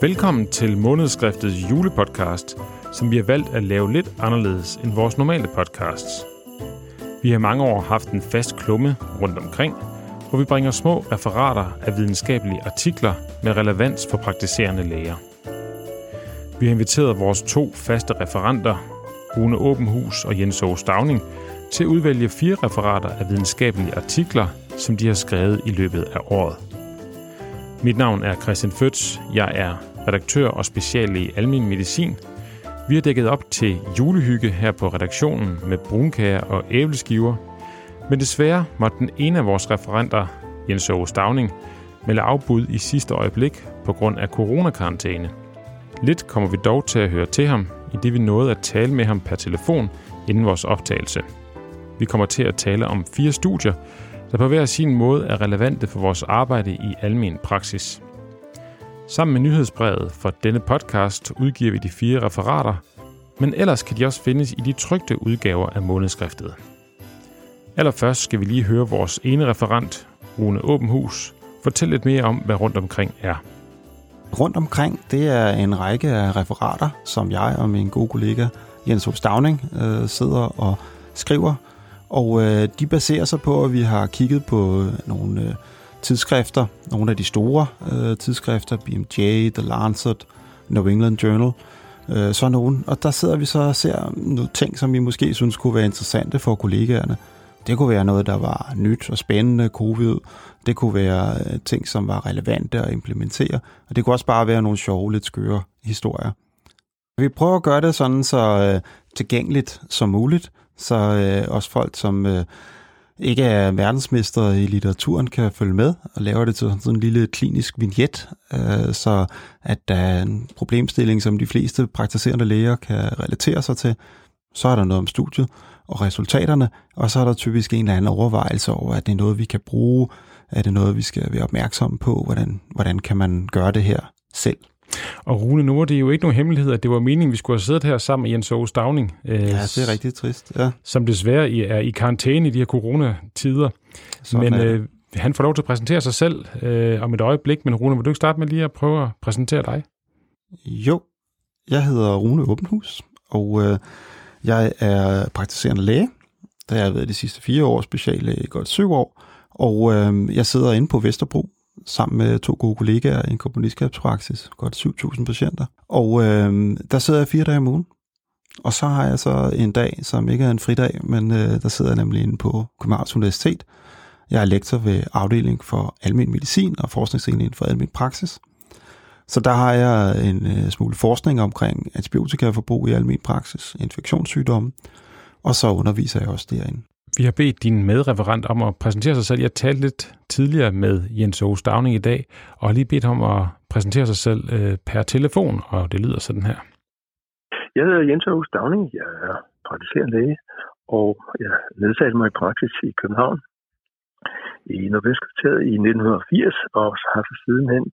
Velkommen til månedskriftets julepodcast, som vi har valgt at lave lidt anderledes end vores normale podcasts. Vi har mange år haft en fast klumme rundt omkring, hvor vi bringer små referater af videnskabelige artikler med relevans for praktiserende læger. Vi har inviteret vores to faste referenter, Rune Åbenhus og Jens Aarhus Stavning, til at udvælge fire referater af videnskabelige artikler, som de har skrevet i løbet af året. Mit navn er Christian Føds. Jeg er redaktør og speciallæge i almen medicin. Vi har dækket op til julehygge her på redaktionen med brunkager og æbleskiver. Men desværre måtte den ene af vores referenter, Jens Aarhus Stavning, melde afbud i sidste øjeblik på grund af coronakarantæne. Lidt kommer vi dog til at høre til ham, i det vi nåede at tale med ham per telefon inden vores optagelse. Vi kommer til at tale om fire studier, der på hver sin måde er relevante for vores arbejde i almen praksis. Sammen med nyhedsbrevet for denne podcast udgiver vi de fire referater, men ellers kan de også findes i de trygte udgaver af månedskriftet. Allerførst skal vi lige høre vores ene referent, Rune Åbenhus, fortælle lidt mere om, hvad rundt omkring er. Rundt omkring, det er en række af referater, som jeg og min gode kollega Jens Stavning øh, sidder og skriver og øh, de baserer sig på, at vi har kigget på øh, nogle øh, tidsskrifter, nogle af de store øh, tidsskrifter, BMJ, The Lancet, New England Journal, øh, så nogen. Og der sidder vi så og ser nogle ting, som vi måske synes kunne være interessante for kollegaerne. Det kunne være noget, der var nyt og spændende, covid. Det kunne være øh, ting, som var relevante at implementere. Og det kunne også bare være nogle sjove, lidt skøre historier. Vi prøver at gøre det sådan så øh, tilgængeligt som muligt, så øh, også folk, som øh, ikke er verdensmester i litteraturen, kan følge med og laver det til sådan en lille klinisk vignet, øh, så at der er en problemstilling, som de fleste praktiserende læger kan relatere sig til. Så er der noget om studiet og resultaterne, og så er der typisk en eller anden overvejelse over, at det er noget, vi kan bruge, er det noget, vi skal være opmærksomme på, hvordan, hvordan kan man gøre det her selv. Og Rune, nu er det jo ikke nogen hemmelighed, at det var meningen, at vi skulle have siddet her sammen med Jens Aage Stavning. Øh, ja, det er rigtig trist, ja. Som desværre er i karantæne i de her coronatider. Sådan men øh, han får lov til at præsentere sig selv øh, om et øjeblik. Men Rune, vil du ikke starte med lige at prøve at præsentere dig? Jo, jeg hedder Rune Åbenhus, og øh, jeg er praktiserende læge. Der har jeg været de sidste fire år, speciallæge i godt syv år. Og øh, jeg sidder inde på Vesterbro sammen med to gode kollegaer i en komponistskabspraksis, godt 7.000 patienter. Og øh, der sidder jeg fire dage om ugen. Og så har jeg så en dag, som ikke er en fridag, men øh, der sidder jeg nemlig inde på Københavns Universitet. Jeg er lektor ved afdeling for almen medicin og forskningsenheden for almen praksis. Så der har jeg en øh, smule forskning omkring antibiotikaforbrug i almen praksis, infektionssygdomme, og så underviser jeg også derinde. Vi har bedt din medreferent om at præsentere sig selv. Jeg talte lidt tidligere med Jens Aarhus Stavning i dag, og har lige bedt ham at præsentere sig selv øh, per telefon, og det lyder sådan her. Jeg hedder Jens Aarhus Stavning. Jeg er praktiserende læge, og jeg nedsatte mig i praksis i København i Nordvestkvarteret i 1980, og har så sidenhen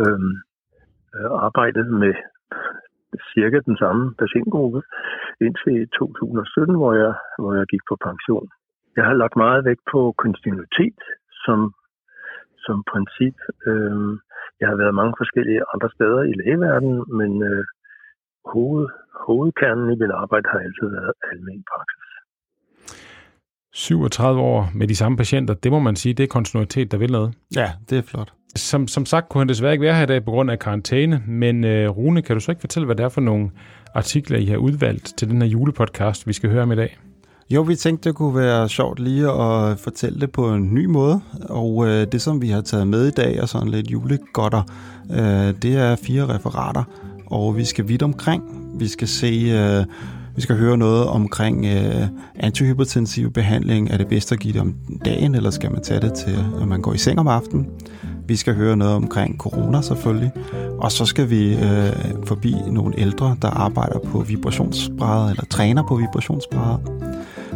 øhm, øh, arbejdet med cirka den samme patientgruppe indtil 2017, hvor jeg, hvor jeg gik på pension. Jeg har lagt meget vægt på kontinuitet som, som princip. Øhm, jeg har været mange forskellige andre steder i lægeverdenen, men øh, hoved, hovedkernen i mit arbejde har altid været almen praksis. 37 år med de samme patienter, det må man sige, det er kontinuitet, der vil noget. Ja, det er flot. Som, som sagt kunne han desværre ikke være her i dag på grund af karantæne, men øh, Rune, kan du så ikke fortælle, hvad det er for nogle artikler, I har udvalgt til den her julepodcast, vi skal høre om i dag? Jo, vi tænkte, det kunne være sjovt lige at fortælle det på en ny måde, og øh, det, som vi har taget med i dag, er sådan lidt julegodter, øh, det er fire referater, og vi skal vidt omkring. Vi skal se øh, vi skal høre noget omkring øh, antihypertensiv behandling. Er det bedst at give det om dagen, eller skal man tage det til, når man går i seng om aftenen? Vi skal høre noget omkring corona selvfølgelig. Og så skal vi øh, forbi nogle ældre, der arbejder på vibrationsbrædder, eller træner på vibrationsbrædder.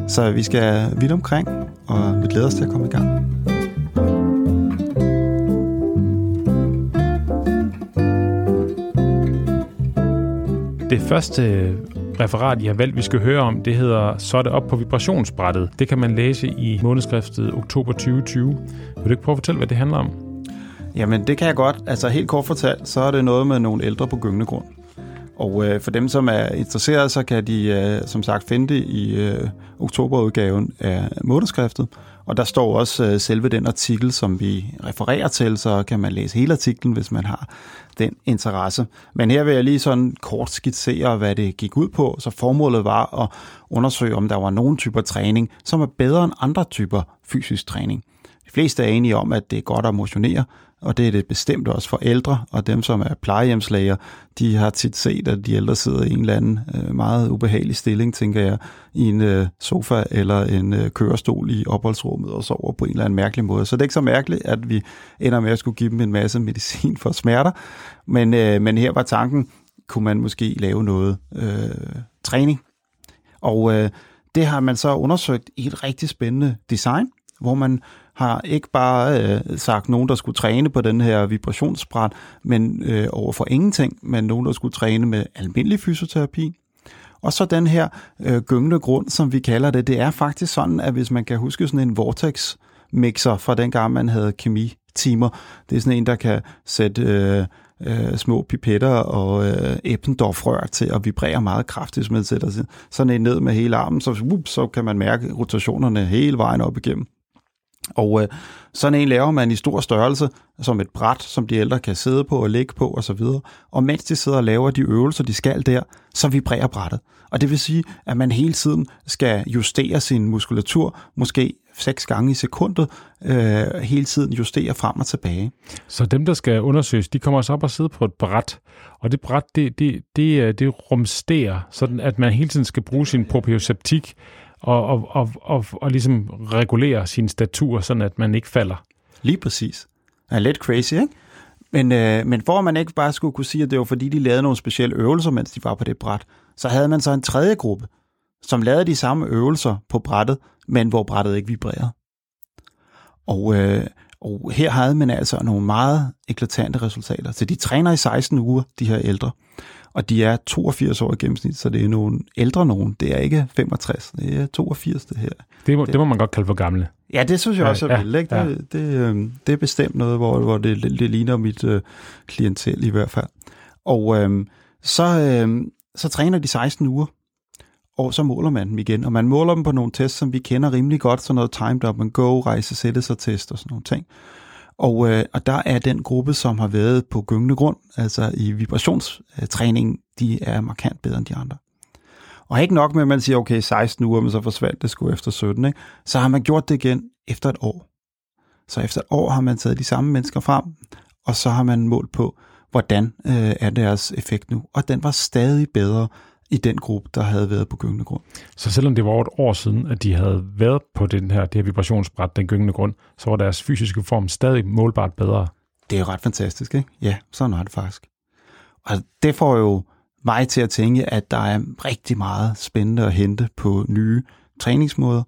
Så vi skal vidt omkring, og vi glæder os til at komme i gang. Det første referat, I har valgt, vi skal høre om, det hedder Så er det op på vibrationsbrættet. Det kan man læse i månedskriftet oktober 2020. Vil du ikke prøve at fortælle, hvad det handler om? Jamen, det kan jeg godt. Altså helt kort fortalt, så er det noget med nogle ældre på gyngende grund. Og øh, for dem, som er interesseret, så kan de øh, som sagt finde det i øh, oktoberudgaven af moderskriftet. Og der står også øh, selve den artikel, som vi refererer til, så kan man læse hele artiklen, hvis man har den interesse. Men her vil jeg lige sådan kort skitsere, hvad det gik ud på. Så formålet var at undersøge, om der var nogle typer træning, som er bedre end andre typer fysisk træning. De fleste er enige om, at det er godt at motionere, og det er det bestemt også for ældre, og dem, som er plejehjemslæger, de har tit set, at de ældre sidder i en eller anden øh, meget ubehagelig stilling, tænker jeg, i en øh, sofa eller en øh, kørestol i opholdsrummet og sover på en eller anden mærkelig måde. Så det er ikke så mærkeligt, at vi ender med at skulle give dem en masse medicin for smerter, men, men her var tanken, kunne man måske lave noget øh, træning. Og øh, det har man så undersøgt i et rigtig spændende design, hvor man har ikke bare øh, sagt nogen, der skulle træne på den her vibrationsbræt, men øh, over for ingenting, men nogen, der skulle træne med almindelig fysioterapi. Og så den her øh, gyngende grund, som vi kalder det, det er faktisk sådan, at hvis man kan huske sådan en vortex mixer fra den gang, man havde kemitimer, det er sådan en, der kan sætte øh, øh, små pipetter og øh, Eppendorf-rør til at vibrere meget kraftigt, hvis man sætter sådan en ned med hele armen, så, whoop, så kan man mærke rotationerne hele vejen op igennem. Og øh, sådan en laver man i stor størrelse, som et bræt, som de ældre kan sidde på og ligge på osv. Og, og mens de sidder og laver de øvelser, de skal der, så vibrerer brættet. Og det vil sige, at man hele tiden skal justere sin muskulatur, måske seks gange i sekundet, øh, hele tiden justere frem og tilbage. Så dem, der skal undersøges, de kommer så op og sidde på et bræt, og det bræt, det, det, det, øh, det rumsterer, sådan at man hele tiden skal bruge sin proprioceptik og, og, og, og, og ligesom regulere sin statur, sådan at man ikke falder. Lige præcis. Det er lidt crazy, ikke? Men, øh, men for at man ikke bare skulle kunne sige, at det var fordi, de lavede nogle specielle øvelser, mens de var på det bræt, så havde man så en tredje gruppe, som lavede de samme øvelser på brættet, men hvor brættet ikke vibrerede. Og, øh, og her havde man altså nogle meget eklatante resultater. Så de træner i 16 uger, de her ældre og de er 82 år i gennemsnit, så det er nogle ældre nogen. Det er ikke 65, det er 82 det her. Det må, det, det må man godt kalde for gamle. Ja, det synes jeg også er ja, vildt. Ikke? Ja. Det, det, øhm, det er bestemt noget, hvor, hvor det, det ligner mit uh, klientel i hvert fald. Og øhm, så, øhm, så træner de 16 uger, og så måler man dem igen. Og man måler dem på nogle tests, som vi kender rimelig godt, sådan noget timed up and go, rejse, sætte sig test og sådan nogle ting. Og, øh, og der er den gruppe, som har været på gyngende grund, altså i vibrationstræning, de er markant bedre end de andre. Og ikke nok med, at man siger, okay, 16 uger, men så forsvandt det sgu efter 17, ikke? så har man gjort det igen efter et år. Så efter et år har man taget de samme mennesker frem, og så har man målt på, hvordan øh, er deres effekt nu. Og den var stadig bedre i den gruppe, der havde været på gyngende grund. Så selvom det var et år siden, at de havde været på den her, det her vibrationsbræt, den gyngende grund, så var deres fysiske form stadig målbart bedre. Det er jo ret fantastisk, ikke? Ja, sådan er det faktisk. Og det får jo mig til at tænke, at der er rigtig meget spændende at hente på nye træningsmåder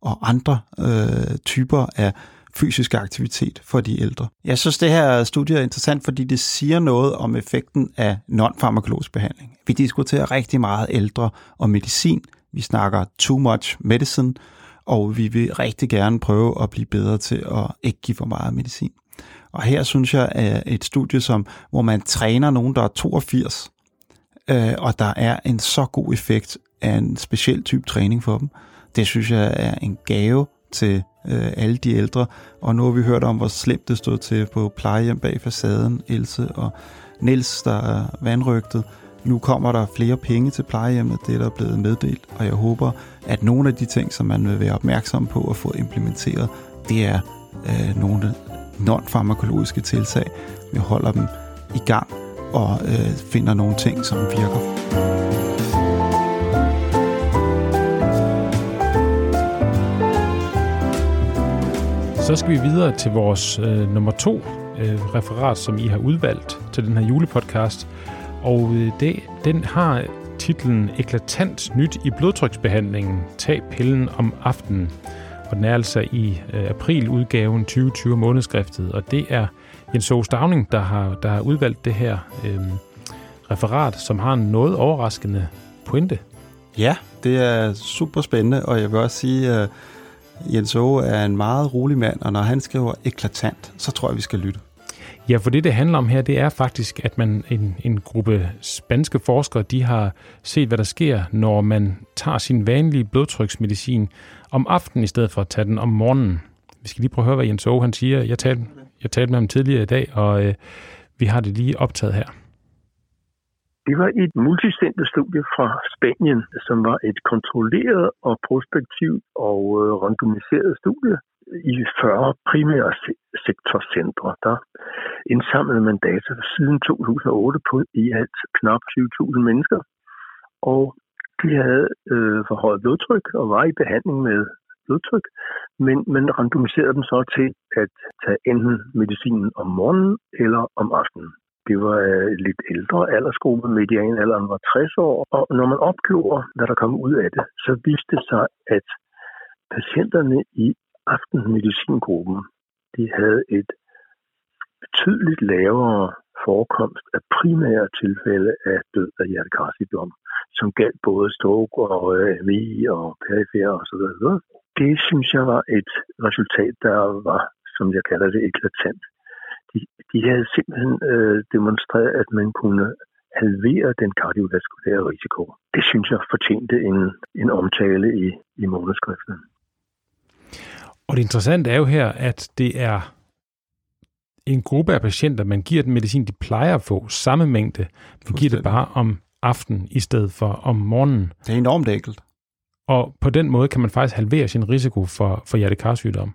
og andre øh, typer af fysisk aktivitet for de ældre. Jeg synes, det her studie er interessant, fordi det siger noget om effekten af non-farmakologisk behandling. Vi diskuterer rigtig meget ældre og medicin. Vi snakker too much medicine, og vi vil rigtig gerne prøve at blive bedre til at ikke give for meget medicin. Og her synes jeg at et studie, som, hvor man træner nogen, der er 82, øh, og der er en så god effekt af en speciel type træning for dem. Det synes jeg er en gave til øh, alle de ældre. Og nu har vi hørt om, hvor slemt det stod til på plejehjem bag facaden, Else og Niels, der er vandrygtet. Nu kommer der flere penge til plejehjemmet, det er der blevet meddelt, og jeg håber, at nogle af de ting, som man vil være opmærksom på at få implementeret, det er øh, nogle non-farmakologiske tiltag. Vi holder dem i gang og øh, finder nogle ting, som virker. Så skal vi videre til vores øh, nummer to øh, referat, som I har udvalgt til den her julepodcast. Og øh, det, den har titlen Eklatant nyt i blodtryksbehandlingen. Tag pillen om aftenen. Og den er altså i øh, apriludgaven 2020 månedskriftet. Og det er Jens Aage Stavning, der har, der har udvalgt det her øh, referat, som har en noget overraskende pointe. Ja, det er super spændende, og jeg vil også sige, øh, Jens Aage er en meget rolig mand, og når han skriver eklatant, så tror jeg, vi skal lytte. Ja, for det, det handler om her, det er faktisk, at man en, en gruppe spanske forskere, de har set, hvad der sker, når man tager sin vanlige blodtryksmedicin om aftenen, i stedet for at tage den om morgenen. Vi skal lige prøve at høre, hvad Jens Aage han siger. Jeg talte, jeg talte med ham tidligere i dag, og øh, vi har det lige optaget her. Det var et multicenter studie fra Spanien, som var et kontrolleret og prospektivt og øh, randomiseret studie i 40 primære sektorcentre. Der indsamlede man data siden 2008 på i alt knap 20.000 mennesker. Og de havde øh, forhøjet blodtryk og var i behandling med blodtryk, men man randomiserede dem så til at tage enten medicinen om morgenen eller om aftenen. Det var øh, lidt ældre aldersgruppe, medianalderen var 60 år, og når man opgjorde, hvad der kom ud af det, så viste det sig, at patienterne i aftenmedicingruppen, de havde et betydeligt lavere forekomst af primære tilfælde af død af hjertekarsygdom, som galt både stroke og øh, MI og perifer og så videre. Det synes jeg var et resultat, der var, som jeg kalder det, eklatant. De, de havde simpelthen øh, demonstreret, at man kunne halvere den kardiovaskulære risiko. Det synes jeg fortjente en, en omtale i, i månedskriften. Og det interessante er jo her, at det er en gruppe af patienter, man giver den medicin, de plejer at få samme mængde. Vi giver det bare om aftenen i stedet for om morgenen. Det er enormt enkelt. Og på den måde kan man faktisk halvere sin risiko for, for hjertekarsygdom.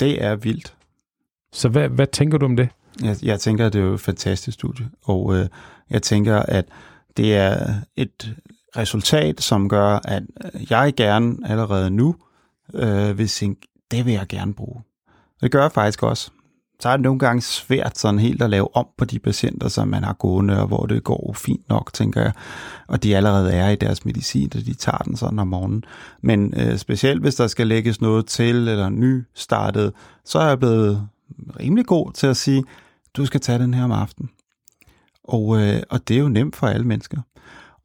Det er vildt. Så hvad, hvad tænker du om det? Jeg, jeg tænker, at det er jo et fantastisk studie, og øh, jeg tænker, at det er et resultat, som gør, at jeg gerne allerede nu øh, vil tænke, det vil jeg gerne bruge. Det gør jeg faktisk også. Så er det nogle gange svært sådan helt at lave om på de patienter, som man har gående, og hvor det går fint nok, tænker jeg. Og de allerede er i deres medicin, og de tager den sådan om morgenen. Men øh, specielt hvis der skal lægges noget til, eller nystartet, så er jeg blevet rimelig god til at sige, du skal tage den her om aftenen. Og, øh, og det er jo nemt for alle mennesker.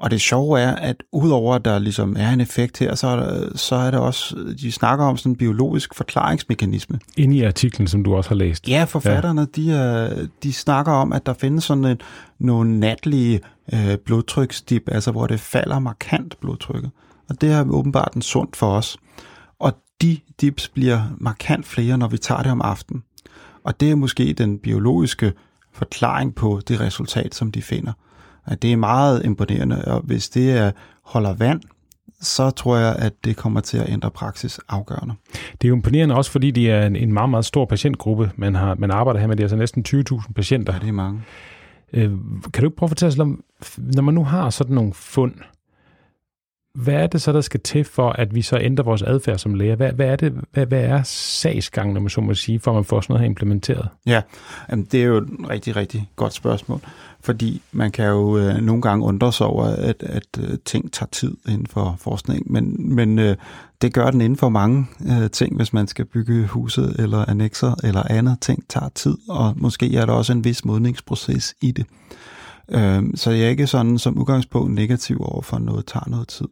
Og det sjove er, at udover at der ligesom er en effekt her, så er, der, så er det også, de snakker om sådan en biologisk forklaringsmekanisme. Inde i artiklen, som du også har læst. Ja, forfatterne, ja. De, er, de snakker om, at der findes sådan en, nogle natlige øh, blodtryksdip, altså hvor det falder markant blodtrykket. Og det er åbenbart en sundt for os. Og de dips bliver markant flere, når vi tager det om aftenen. Og det er måske den biologiske forklaring på det resultat, som de finder at det er meget imponerende, og hvis det er, holder vand, så tror jeg, at det kommer til at ændre praksis afgørende. Det er jo imponerende også, fordi det er en, en meget, meget stor patientgruppe, man, har, man arbejder her med. Det er altså næsten 20.000 patienter. Ja, det er mange. Øh, kan du ikke prøve at fortælle os om, når man nu har sådan nogle fund, hvad er det så, der skal til for, at vi så ændrer vores adfærd som læger? Hvad, hvad, er, det, hvad, hvad er sagsgangen, når man så må sige, for at man får sådan noget her implementeret? Ja, det er jo et rigtig, rigtig godt spørgsmål fordi man kan jo øh, nogle gange undre sig over, at, at øh, ting tager tid inden for forskning, men, men øh, det gør den inden for mange øh, ting, hvis man skal bygge huset eller annexer eller andet ting, tager tid, og måske er der også en vis modningsproces i det. Øh, Øh, så jeg er ikke sådan som udgangspunkt negativ over for noget, tager noget tid.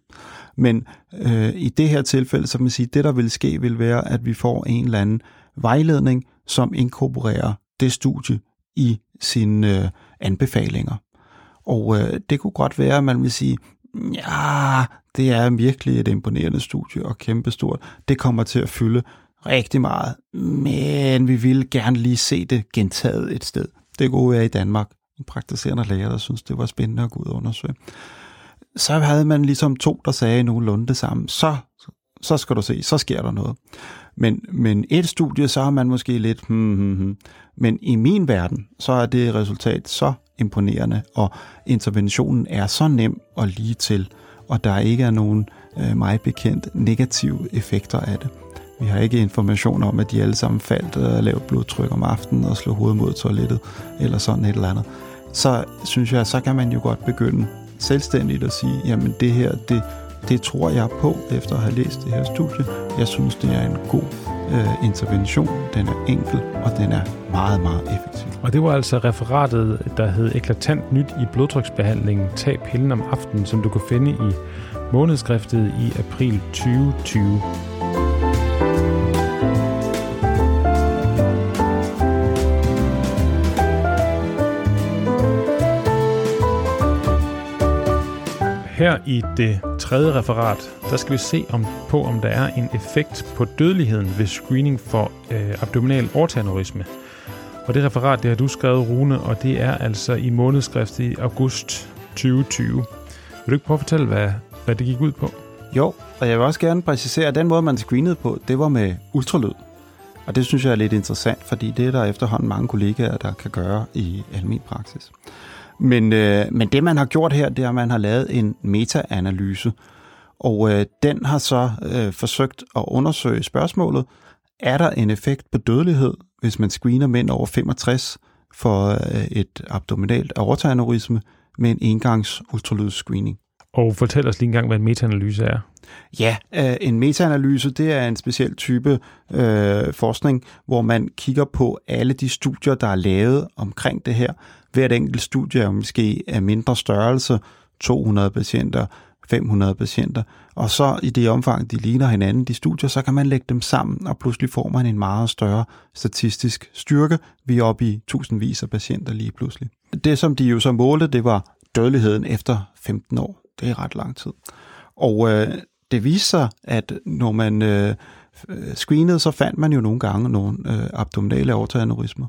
Men øh, i det her tilfælde, så man sige, det der vil ske, vil være, at vi får en eller anden vejledning, som inkorporerer det studie i sine øh, anbefalinger. Og øh, det kunne godt være, at man vil sige, ja, det er virkelig et imponerende studie og kæmpestort. Det kommer til at fylde rigtig meget, men vi vil gerne lige se det gentaget et sted. Det kunne være i Danmark. En praktiserende læger, der synes, det var spændende at gå ud og undersøge. Så havde man ligesom to, der sagde nogenlunde det samme. Så, så skal du se, så sker der noget. Men, men et studie, så har man måske lidt, hmm, hmm, hmm, hmm. men i min verden, så er det resultat så imponerende, og interventionen er så nem og lige til, og der ikke er nogen øh, mig bekendt negative effekter af det. Vi har ikke information om, at de alle sammen faldt og lavede blodtryk om aftenen og slog hovedet mod toilettet, eller sådan et eller andet. Så synes jeg, så kan man jo godt begynde selvstændigt at sige, jamen det her, det, det tror jeg på, efter at have læst det her studie. Jeg synes, det er en god øh, intervention. Den er enkel, og den er meget, meget effektiv. Og det var altså referatet, der hed Eklatant nyt i blodtryksbehandlingen. Tag pillen om aftenen, som du kan finde i månedskriftet i april 2020. Her i det tredje referat, der skal vi se om, på, om der er en effekt på dødeligheden ved screening for øh, abdominal aortaneurisme. Og det referat, det har du skrevet, Rune, og det er altså i månedsskrift i august 2020. Vil du ikke prøve at fortælle, hvad, hvad det gik ud på? Jo, og jeg vil også gerne præcisere, at den måde, man screenede på, det var med ultralyd. Og det synes jeg er lidt interessant, fordi det er der efterhånden mange kollegaer, der kan gøre i almindelig praksis. Men, øh, men det, man har gjort her, det er, at man har lavet en meta-analyse, og øh, den har så øh, forsøgt at undersøge spørgsmålet, er der en effekt på dødelighed, hvis man screener mænd over 65 for øh, et abdominalt aortaaneurisme med en engangs ultralydsscreening? Og fortæl os lige en gang, hvad en metaanalyse er. Ja, øh, en metaanalyse det er en speciel type øh, forskning, hvor man kigger på alle de studier, der er lavet omkring det her. Hvert enkelt studie er måske af mindre størrelse, 200 patienter, 500 patienter, og så i det omfang, de ligner hinanden, de studier, så kan man lægge dem sammen, og pludselig får man en meget større statistisk styrke. Vi er oppe i tusindvis af patienter lige pludselig. Det, som de jo så målte, det var dødeligheden efter 15 år. Det er ret lang tid. Og øh, det viste sig, at når man øh, øh screenede, så fandt man jo nogle gange nogle øh, abdominale aortaaneurismer,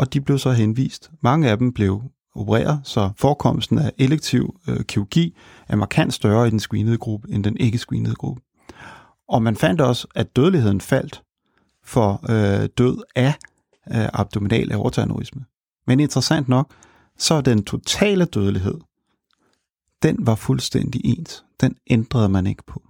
og de blev så henvist. Mange af dem blev opereret, så forekomsten af elektiv øh, kirurgi er markant større i den screenede gruppe end den ikke screenede gruppe. Og man fandt også, at dødeligheden faldt for øh, død af øh, abdominal aortaaneurisme. Men interessant nok, så den totale dødelighed, den var fuldstændig ens. Den ændrede man ikke på.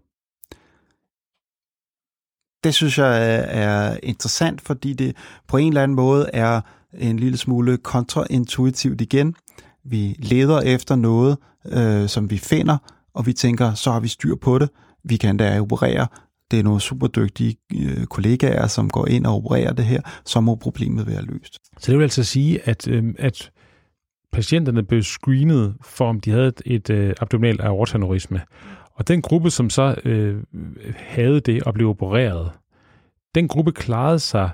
Det synes jeg øh, er interessant, fordi det på en eller anden måde er en lille smule kontraintuitivt igen. Vi leder efter noget, øh, som vi finder, og vi tænker, så har vi styr på det. Vi kan da operere. Det er nogle super dygtige øh, kollegaer, som går ind og opererer det her, så må problemet være løst. Så det vil altså sige, at, øh, at patienterne blev screenet for, om de havde et, øh, abdominal aortaneurisme. Og den gruppe, som så øh, havde det og blev opereret, den gruppe klarede sig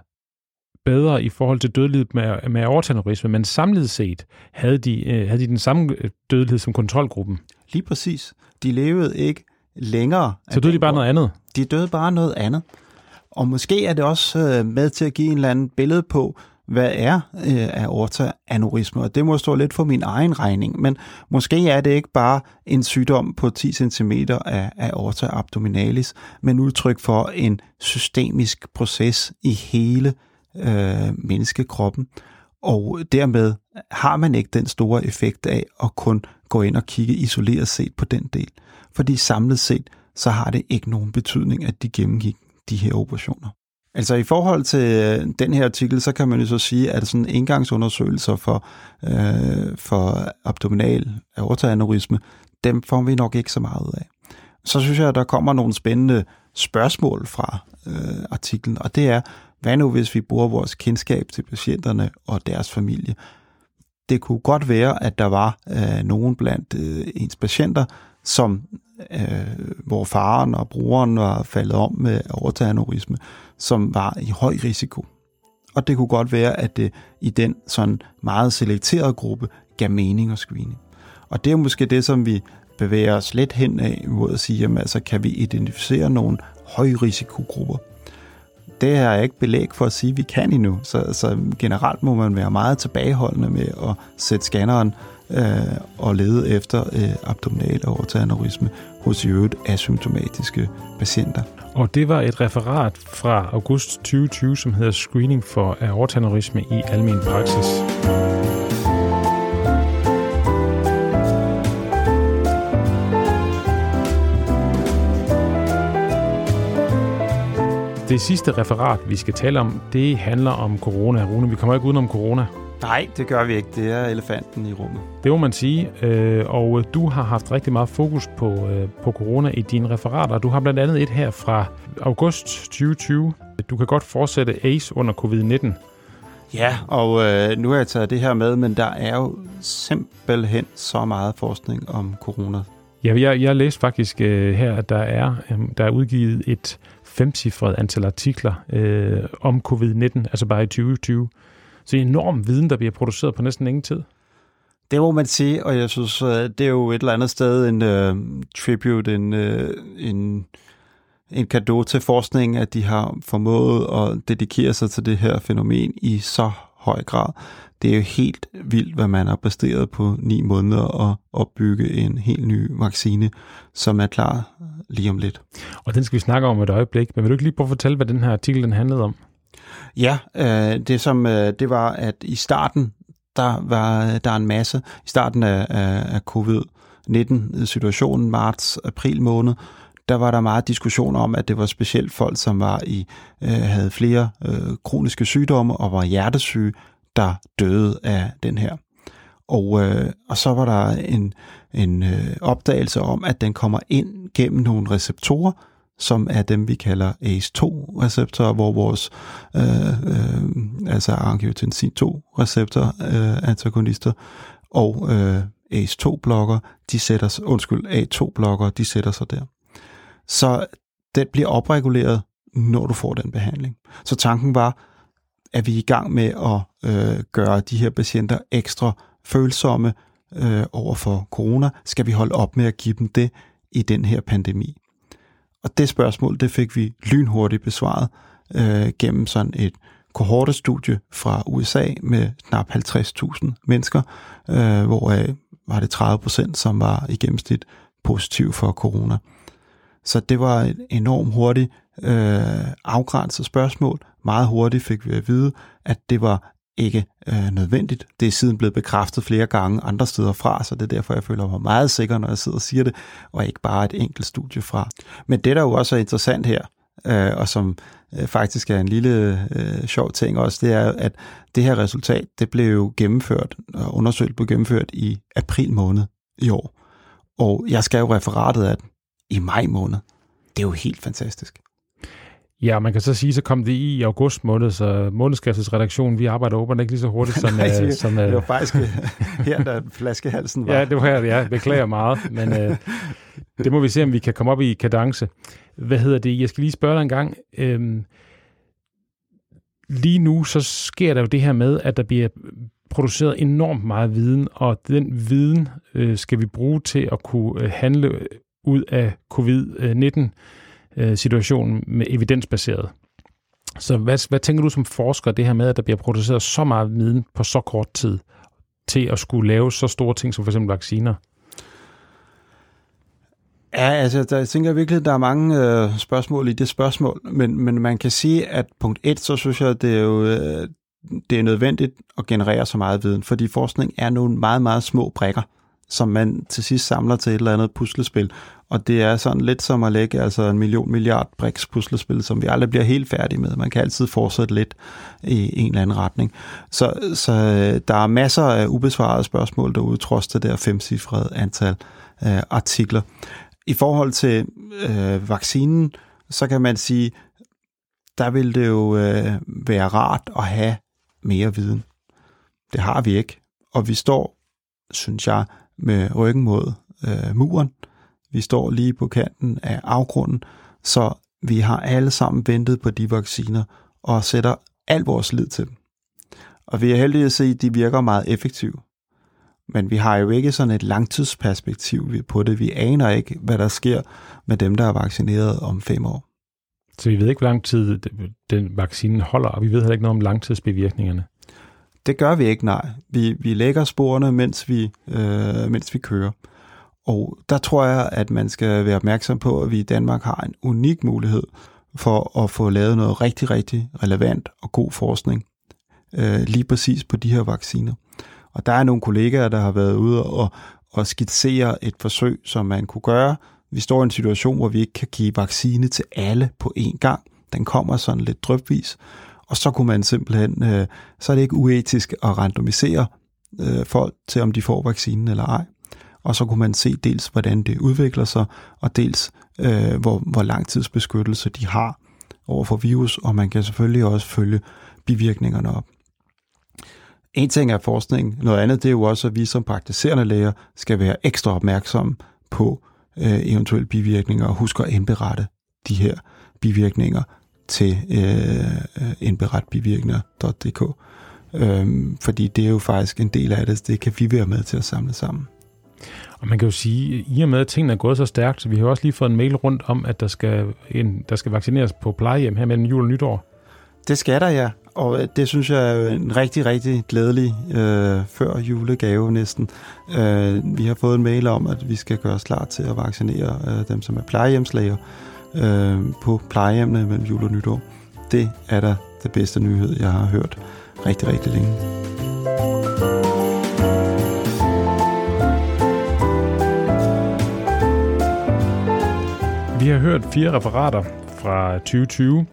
bedre i forhold til dødelighed med, med aortaneurisme, men samlet set havde de, øh, havde de den samme øh, dødelighed som kontrolgruppen. Lige præcis. De levede ikke længere. Så døde de bare noget andet? De døde bare noget andet. Og måske er det også øh, med til at give en eller anden billede på, hvad er øh, aorta-aneurisme, og det må stå lidt for min egen regning, men måske er det ikke bare en sygdom på 10 cm af aorta abdominalis, men udtryk for en systemisk proces i hele øh, menneskekroppen, og dermed har man ikke den store effekt af at kun gå ind og kigge isoleret set på den del, fordi samlet set, så har det ikke nogen betydning, at de gennemgik de her operationer. Altså i forhold til øh, den her artikel, så kan man jo så sige, at sådan engangsundersøgelser for, øh, for abdominal aortaaneurisme, dem får vi nok ikke så meget ud af. Så synes jeg, at der kommer nogle spændende spørgsmål fra øh, artiklen, og det er, hvad nu hvis vi bruger vores kendskab til patienterne og deres familie? Det kunne godt være, at der var øh, nogen blandt øh, ens patienter, som øh, hvor faren og broren var faldet om med aortaaneurisme, som var i høj risiko. Og det kunne godt være, at det i den sådan meget selekterede gruppe gav mening at screene. Og det er måske det, som vi bevæger os lidt hen af mod at sige, jamen, altså, kan vi identificere nogle højrisikogrupper? Det har jeg ikke belæg for at sige, at vi kan endnu. Så, så generelt må man være meget tilbageholdende med at sætte scanneren øh, og lede efter øh, abdominal aortaaneurisme hos i øvrigt asymptomatiske patienter. Og det var et referat fra august 2020, som hedder Screening for aortaaneurisme i almen praksis. Det sidste referat, vi skal tale om, det handler om corona. Rune, vi kommer ikke udenom corona. Nej, det gør vi ikke. Det er elefanten i rummet. Det må man sige. Øh, og du har haft rigtig meget fokus på, øh, på corona i dine referater. Du har blandt andet et her fra august 2020. Du kan godt fortsætte ACE under covid-19. Ja, og øh, nu har jeg taget det her med, men der er jo simpelthen så meget forskning om corona Ja, jeg, jeg læste faktisk øh, her, at der er, øh, der er udgivet et femcifret antal artikler øh, om covid-19, altså bare i 2020. Så en enorm viden, der bliver produceret på næsten ingen tid. Det må man sige, og jeg synes, øh, det er jo et eller andet sted en uh, tribute, en, uh, en, en gave til forskningen, at de har formået at dedikere sig til det her fænomen i så høj grad. Det er jo helt vildt, hvad man har præsteret på ni måneder at opbygge en helt ny vaccine, som er klar lige om lidt. Og den skal vi snakke om et øjeblik, men vil du ikke lige prøve at fortælle, hvad den her artikel den handlede om? Ja, øh, det som øh, det var, at i starten, der var der en masse, i starten af, af, af covid-19-situationen, marts-april måned, der var der meget diskussion om, at det var specielt folk, som var i øh, havde flere øh, kroniske sygdomme og var hjertesyge, der døde af den her. Og, øh, og så var der en, en øh, opdagelse om, at den kommer ind gennem nogle receptorer, som er dem, vi kalder ACE2-receptorer, hvor vores øh, øh, altså angiotensin 2-receptor øh, antagonister og øh, ACE2-blokker, de sætter sig, undskyld, A2-blokker, de sætter sig der. Så den bliver opreguleret, når du får den behandling. Så tanken var, at vi er i gang med at øh, gøre de her patienter ekstra følsomme øh, over for corona. Skal vi holde op med at give dem det i den her pandemi? Og det spørgsmål, det fik vi lynhurtigt besvaret øh, gennem sådan et kohortestudie fra USA med knap 50.000 mennesker, øh, hvor var det 30 procent, som var i gennemsnit positiv for corona. Så det var et enormt hurtigt øh, afgrænset spørgsmål. Meget hurtigt fik vi at vide, at det var ikke øh, nødvendigt. Det er siden blevet bekræftet flere gange andre steder fra, så det er derfor, jeg føler mig meget sikker, når jeg sidder og siger det, og ikke bare et enkelt studie fra. Men det, der jo også er interessant her, øh, og som øh, faktisk er en lille øh, sjov ting også, det er, at det her resultat, det blev jo gennemført, og undersøgt blev gennemført i april måned i år. Og jeg skrev referatet af den i maj måned. Det er jo helt fantastisk. Ja, man kan så sige, så kom det i august måned, så månedskriftets redaktion, vi arbejder åbenbart ikke lige så hurtigt som... Nej, det, som uh, det var faktisk øh, her, der flaskehalsen var. Ja, det var her, ja. Beklager meget, men uh, det må vi se, om vi kan komme op i kadence. Hvad hedder det? Jeg skal lige spørge dig en gang. Øhm, lige nu, så sker der jo det her med, at der bliver produceret enormt meget viden, og den viden øh, skal vi bruge til at kunne øh, handle ud af covid-19-situationen øh, med evidensbaseret. Så hvad, hvad tænker du som forsker, det her med, at der bliver produceret så meget viden på så kort tid, til at skulle lave så store ting som for eksempel vacciner? Ja, altså, der, jeg tænker virkelig, at der er mange øh, spørgsmål i det spørgsmål, men, men man kan sige, at punkt et, så synes jeg, det er jo øh, det er nødvendigt at generere så meget viden, fordi forskning er nogle meget, meget små brækker, som man til sidst samler til et eller andet puslespil. Og det er sådan lidt som at lægge altså en million milliard briks puslespil, som vi aldrig bliver helt færdige med. Man kan altid fortsætte lidt i en eller anden retning. Så, så øh, der er masser af ubesvarede spørgsmål derude, trods det der femcifrede antal øh, artikler. I forhold til øh, vaccinen, så kan man sige, der vil det jo øh, være rart at have mere viden. Det har vi ikke. Og vi står, synes jeg, med ryggen mod øh, muren. Vi står lige på kanten af afgrunden, så vi har alle sammen ventet på de vacciner og sætter al vores lid til dem. Og vi er heldige at se, at de virker meget effektivt. Men vi har jo ikke sådan et langtidsperspektiv på det. Vi aner ikke, hvad der sker med dem, der er vaccineret om fem år. Så vi ved ikke, hvor lang tid den vaccine holder, og vi ved heller ikke noget om langtidsbevirkningerne. Det gør vi ikke, nej. Vi, vi lægger sporene, mens vi, øh, mens vi kører. Og der tror jeg, at man skal være opmærksom på, at vi i Danmark har en unik mulighed for at få lavet noget rigtig, rigtig relevant og god forskning øh, lige præcis på de her vacciner. Og der er nogle kollegaer, der har været ude og, og skitsere et forsøg, som man kunne gøre. Vi står i en situation, hvor vi ikke kan give vaccine til alle på én gang. Den kommer sådan lidt drøbvis. Og så kunne man simpelthen, øh, så er det ikke uetisk at randomisere øh, folk til, om de får vaccinen eller ej. Og så kunne man se dels, hvordan det udvikler sig, og dels, øh, hvor, hvor langtidsbeskyttelse beskyttelse de har over for virus, og man kan selvfølgelig også følge bivirkningerne op. En ting er forskning, noget andet det er jo også, at vi som praktiserende læger skal være ekstra opmærksomme på øh, eventuelle bivirkninger, og huske at indberette de her bivirkninger til øh, indberetbivirkninger.dk. Øhm, fordi det er jo faktisk en del af det, det kan vi være med til at samle sammen. Og man kan jo sige, i og med at tingene er gået så stærkt, så vi har også lige fået en mail rundt om, at der skal, en, der skal vaccineres på plejehjem her mellem jul og nytår. Det skal der, ja. Og øh, det synes jeg er en rigtig, rigtig glædelig øh, før julegave næsten. Øh, vi har fået en mail om, at vi skal gøre os klar til at vaccinere øh, dem, som er plejehjemslæger øh, på plejehjemmene mellem jul og nytår. Det er da det bedste nyhed, jeg har hørt rigtig, rigtig længe. Vi har hørt fire referater fra 2020.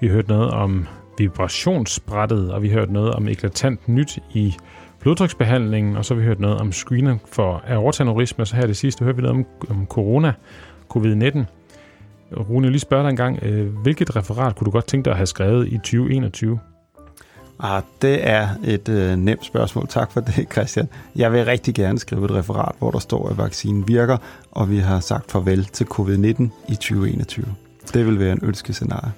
Vi har hørt noget om vibrationsbrættet, og vi har hørt noget om eklatant nyt i blodtryksbehandlingen, og så har vi hørt noget om screening for aortaneurisme, og så her det sidste hører vi noget om, om corona, covid-19. Rune, lige spørge dig en gang, øh, hvilket referat kunne du godt tænke dig at have skrevet i 2021? Ah, det er et øh, nemt spørgsmål. Tak for det, Christian. Jeg vil rigtig gerne skrive et referat, hvor der står, at vaccinen virker, og vi har sagt farvel til covid-19 i 2021. Det vil være en ønskescenarie.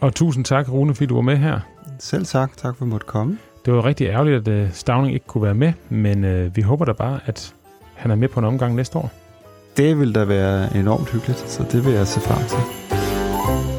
Og tusind tak, Rune, fordi du var med her. Selv tak. Tak for at måtte komme. Det var rigtig ærgerligt, at uh, Stavning ikke kunne være med, men uh, vi håber da bare, at han er med på en omgang næste år. Det vil da være enormt hyggeligt, så det vil jeg se frem til.